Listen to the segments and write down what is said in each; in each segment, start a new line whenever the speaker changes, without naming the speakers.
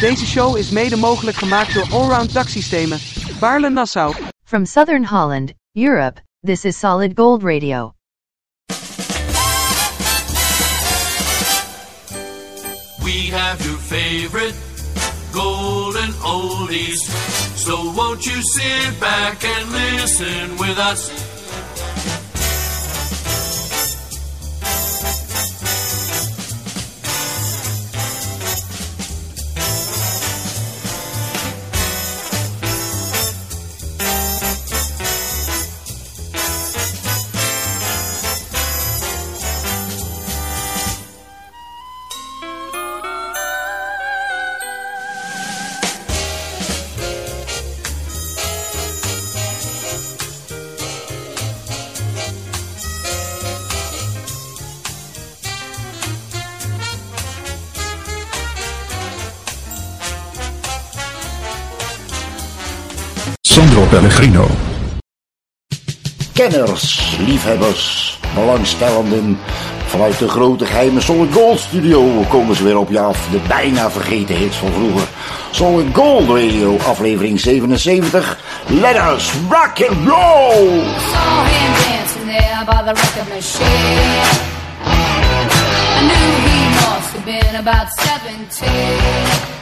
Deze show is mede mogelijk gemaakt door Allround Daksystemen, Baarle-Nassau.
From Southern Holland, Europe, this is Solid Gold Radio.
We have your favorite golden oldies. So won't you sit back and listen with us?
Pellegrino.
Kenners, liefhebbers, belangstellenden. Vanuit de grote geheime Solid Gold studio komen ze weer op je af. De bijna vergeten hits van vroeger. Solid Gold Radio, aflevering 77. Let us rock and roll!
saw him dancing there by the record machine. I knew he must have been about 17.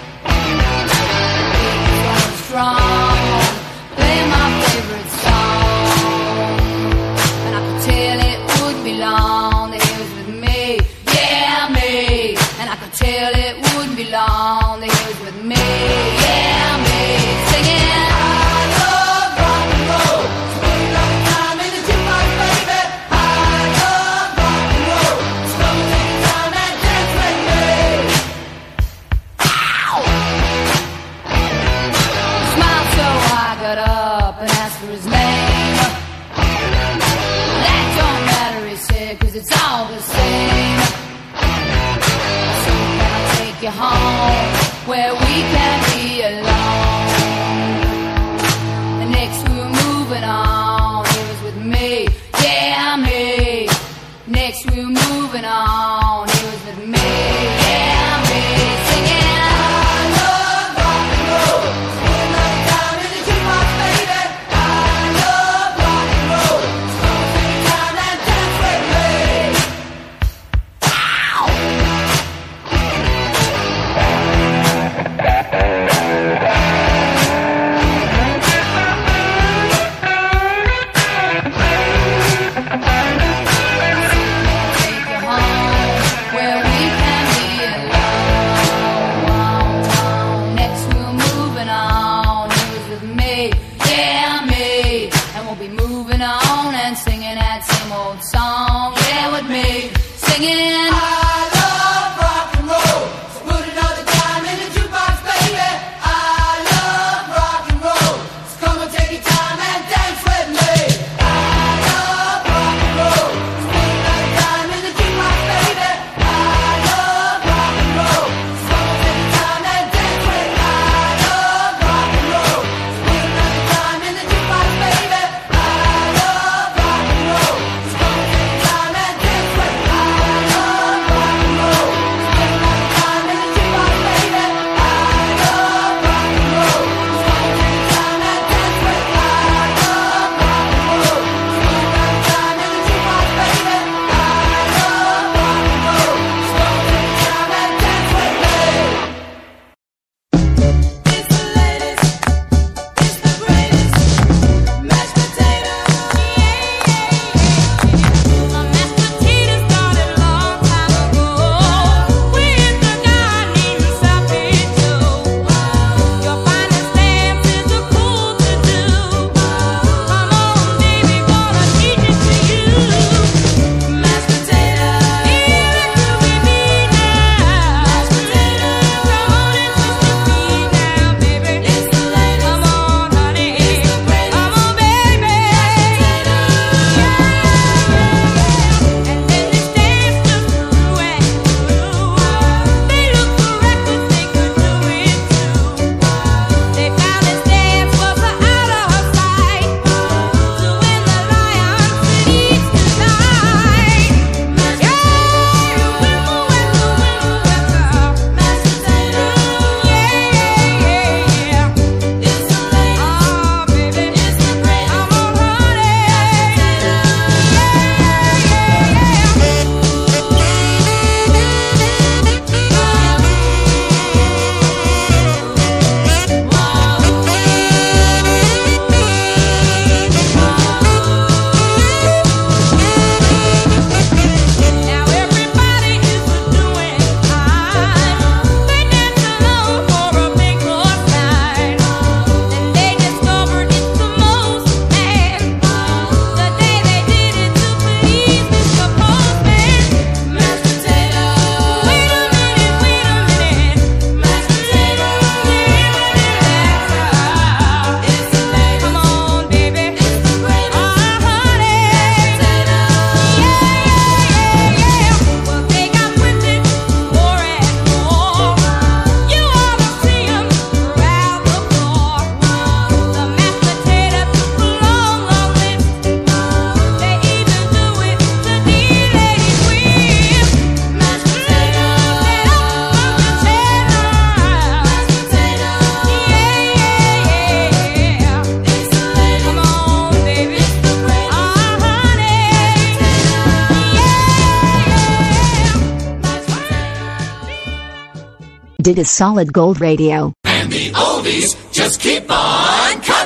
did a solid gold radio.
And the oldies just keep on coming.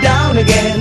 down again.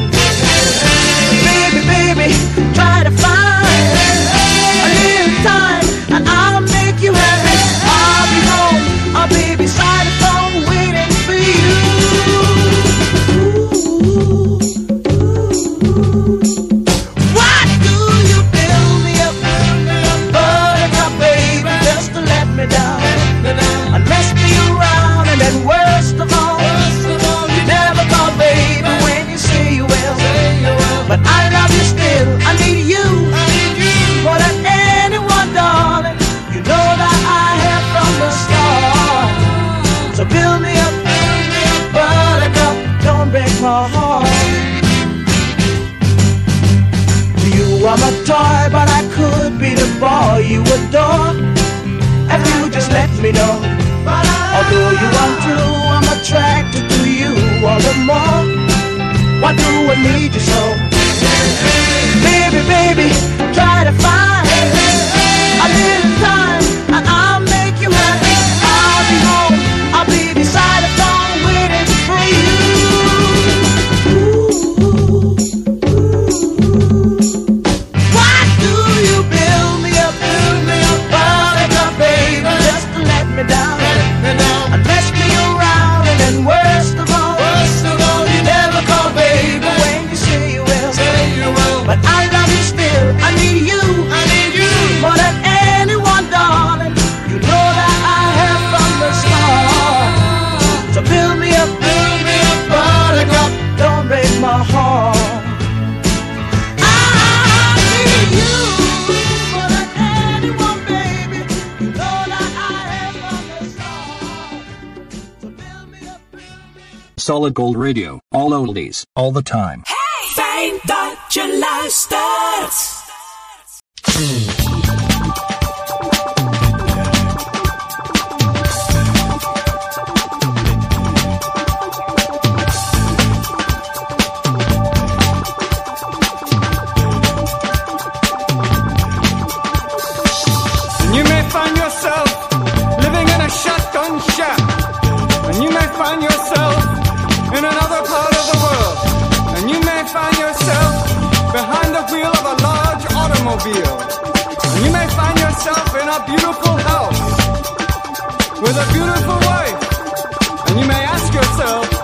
Solid Gold Radio. All oldies, all the time. Hey!
Fijn dat je luistert!
automobile. And you may find yourself in a beautiful house with a beautiful wife. And you may ask yourself,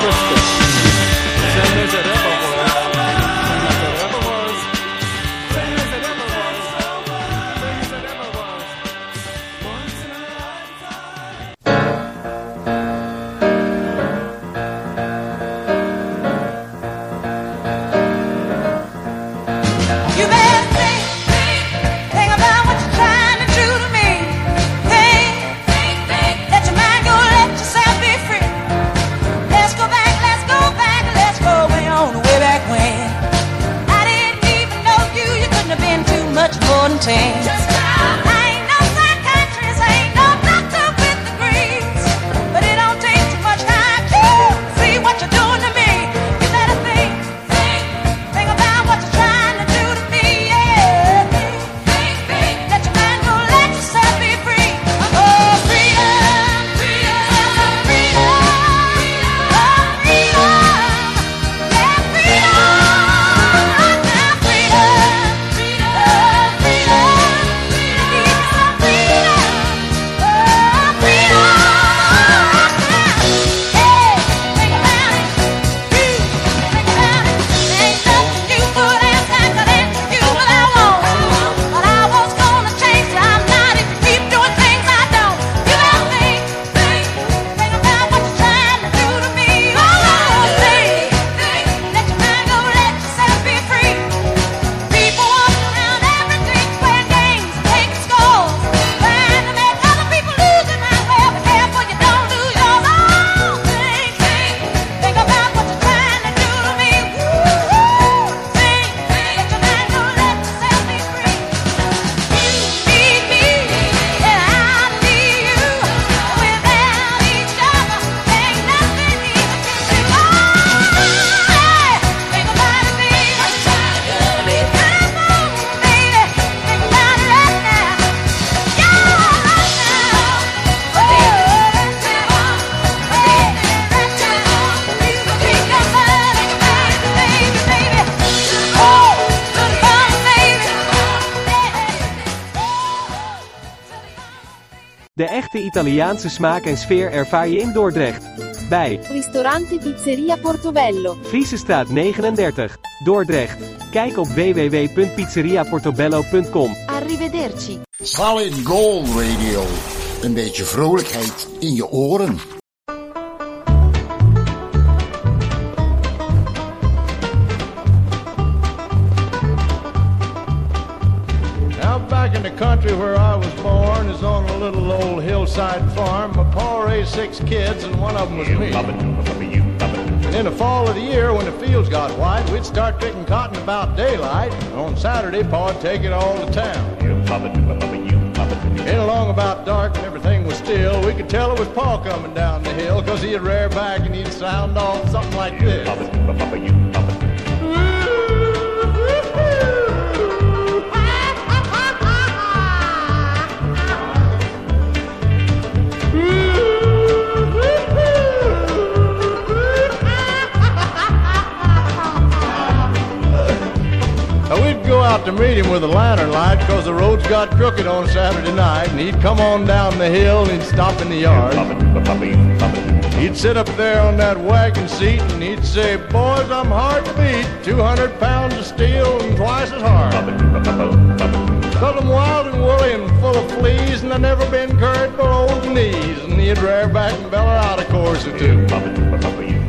Christmas. Italiaanse smaak en sfeer ervaar je in Dordrecht. Bij
Ristorante Pizzeria Portobello,
Friesestraat 39, Dordrecht. Kijk op www.pizzeriaportobello.com.
Arrivederci.
Solid Gold Radio. Een beetje vrolijkheid in je oren.
kids, and one of them was me. And in the fall of the year, when the fields got white, we'd start picking cotton about daylight, and on Saturday, Pa'd take it all to town. In along about dark and everything was still, we could tell it was Pa coming down the hill, cause he'd rear back and he'd sound off something like this. out to meet him with a lantern light because the roads got crooked on Saturday night. And he'd come on down the hill and he'd stop in the yard. He'd sit up there on that wagon seat and he'd say, Boys, I'm hard to beat. 200 pounds of steel and twice as hard. Cause I'm wild and woolly and full of fleas and I've never been curried below the knees. And he'd rear back and bellow out a course or two.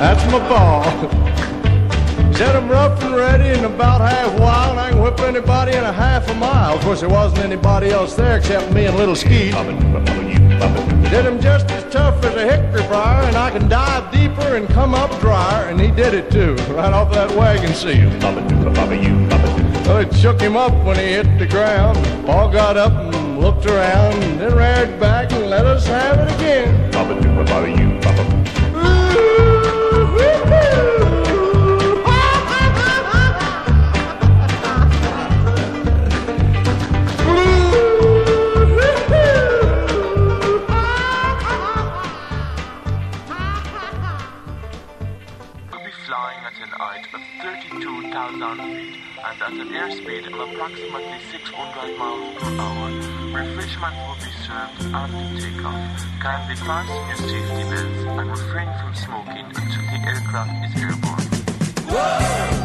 That's my ball. Said I'm rough and ready and about half wild. I can whip anybody in a half a mile. Of course, there wasn't anybody else there except me and little Skeet. Did him just as tough as a hickory briar, and I can dive deeper and come up drier. And he did it too, right off that wagon seat. Well, it shook him up when he hit the ground. Paul got up and looked around, then reared back and let us have it again.
will at an airspeed of approximately 600 miles per hour. Refreshment will be served after takeoff. Kindly fasten your safety belts and refrain from smoking until the aircraft is airborne.
Fly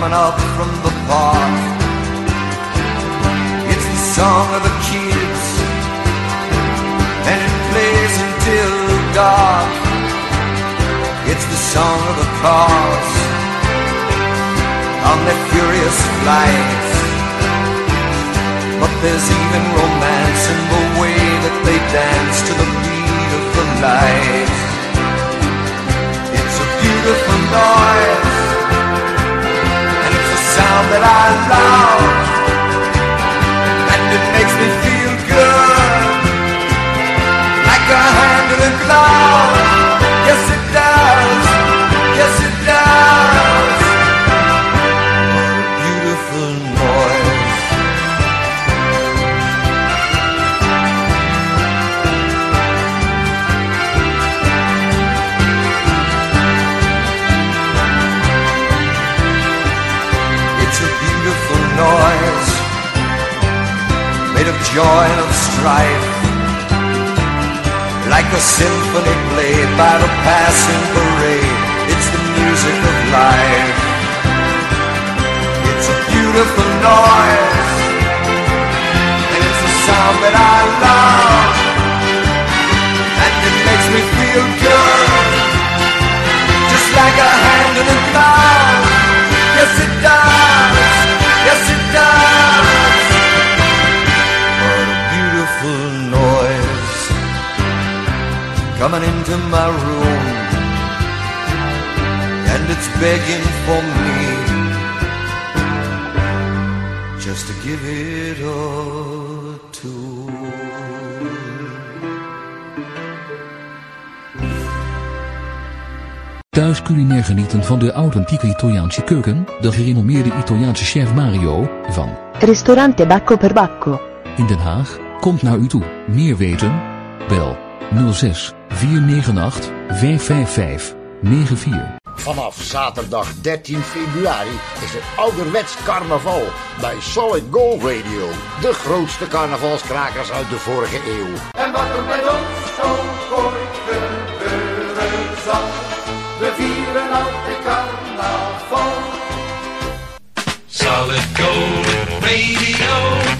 coming up from the park. It's the song of the kids and it plays until dark. It's the song of the cars on their furious flights. But there's even romance in the way that they dance to the beat of the light. It's a beautiful noise, sound that I love, and it makes me feel good like a hand in a glove. Joy of strife like a symphony played by the passing parade. It's the music of life. It's a beautiful noise, and it's a sound that I love, and it makes me feel good, into my room and it's begging for me just to give it a.
Thuis culinair genieten van de authentieke Italiaanse keuken, de gerenommeerde Italiaanse chef Mario van
Ristorante Bacco per Bacco.
in Den Haag komt naar u toe. Meer weten? Bel 06 498 555 94.
Vanaf zaterdag 13 februari is het ouderwets carnaval bij Solid Gold Radio. De grootste carnavalskrakers uit de vorige eeuw.
En wat er met ons zo ooit gebeuren zal, we vieren altijd carnaval. Solid Gold Radio.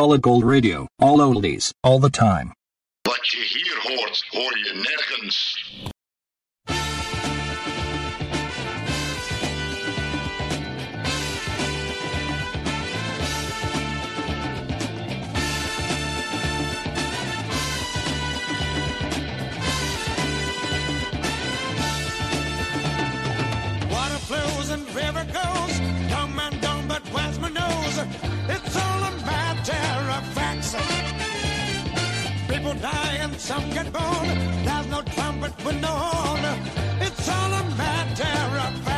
Solid Gold Radio. All oldies, all the time.
Wat je hier hoort, hoor je nergens.
Water flows and river goes. Dumb and dumb, but where's my nose? It's all a matter People die and some get born. There's no trumpet with no horn. It's all a matter of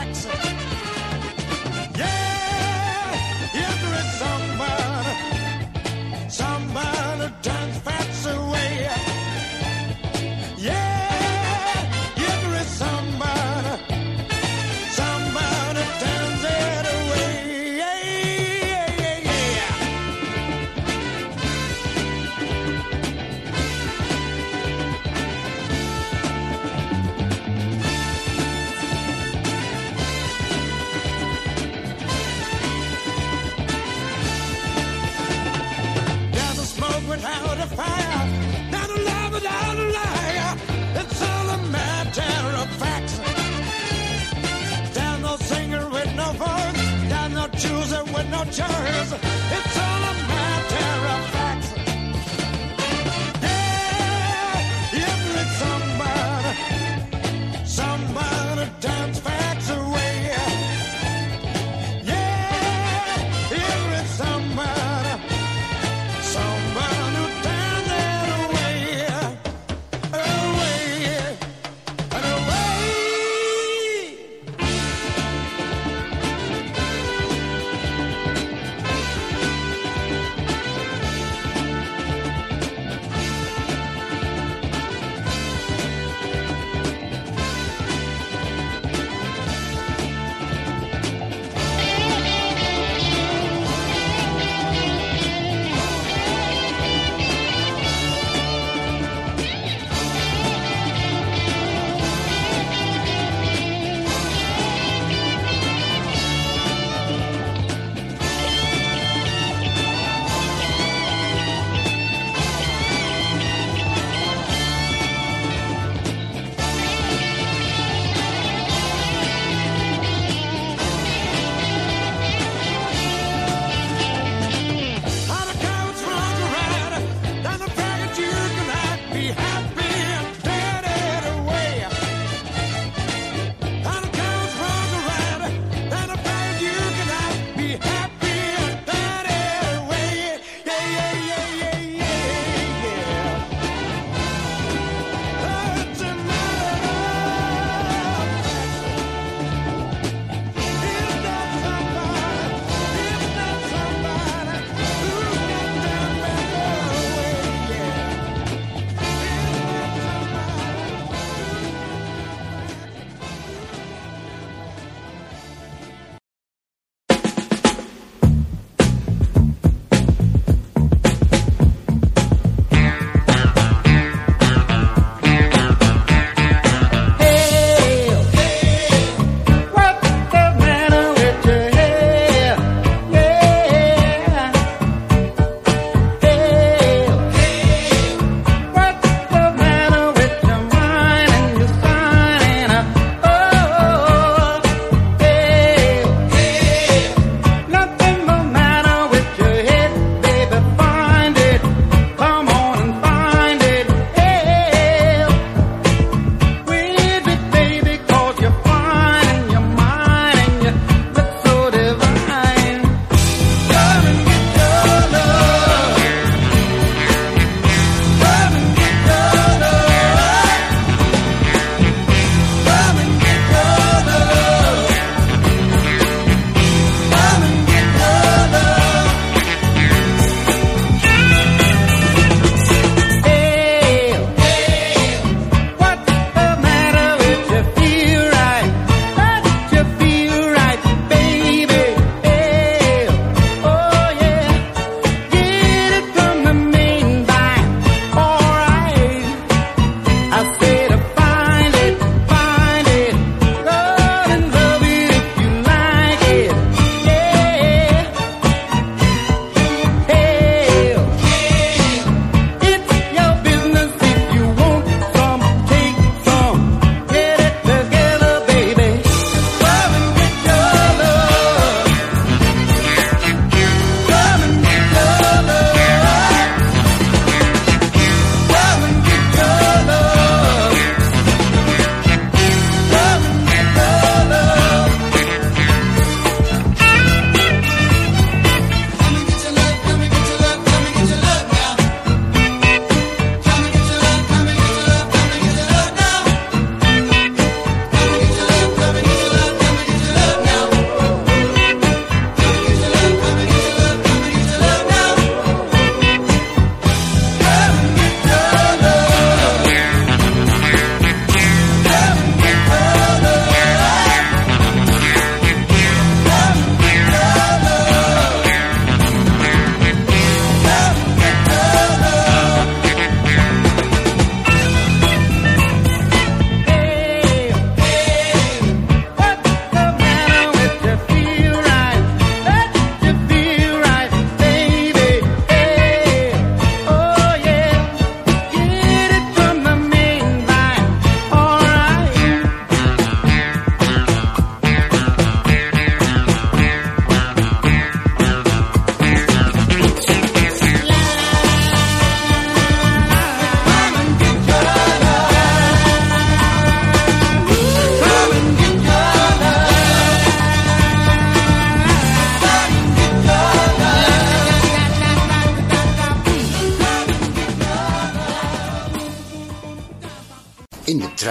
pictures.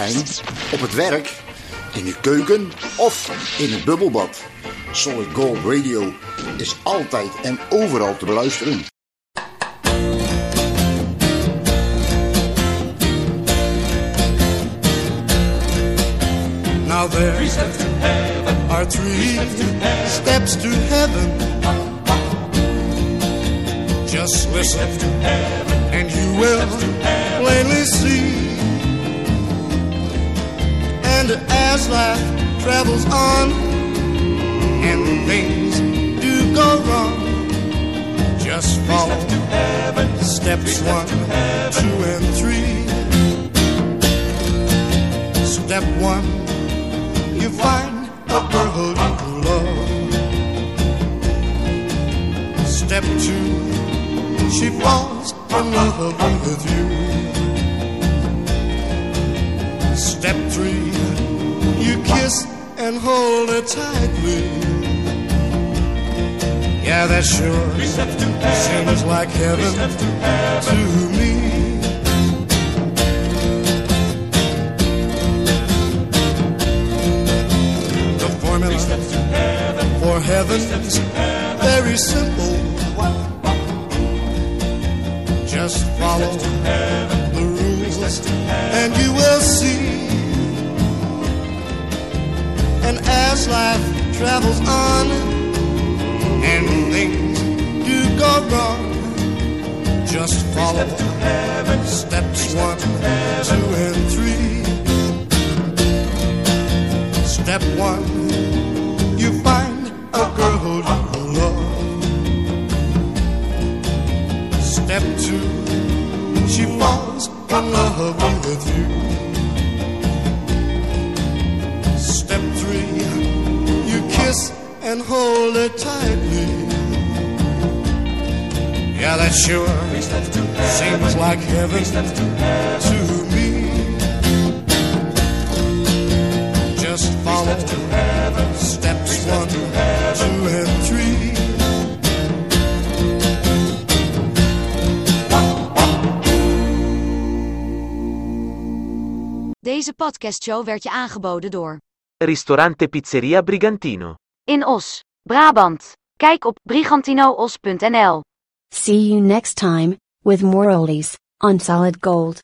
Trein, op het werk, in de keuken of in het bubbelbad. Solid Gold Radio is altijd en overal te beluisteren.
Now there are three steps to heaven. Just listen, and you will plainly see. And as life travels on, and things do go wrong, just follow steps one, two, and three. Step one you find a girl you love. Step two, she falls in love with you. Step three, you kiss and hold her tightly. Yeah, that sure seems like heaven to me. The formula for heaven's very simple. Just follow the rules and you will see. And as life travels on and things do go wrong, just follow steps one, two, and three. Step one, you find a girl who you love. Step two, she falls in love with you. And hold her tightly. Yeah, that sure seems like heaven to me. Just follow steps one, two, and three.
Deze podcastshow werd je aangeboden door
Ristorante Pizzeria Brigantino.
In Oss, Brabant. Kijk op brigantinoos.nl.
See you next time, with more oldies, on Solid Gold.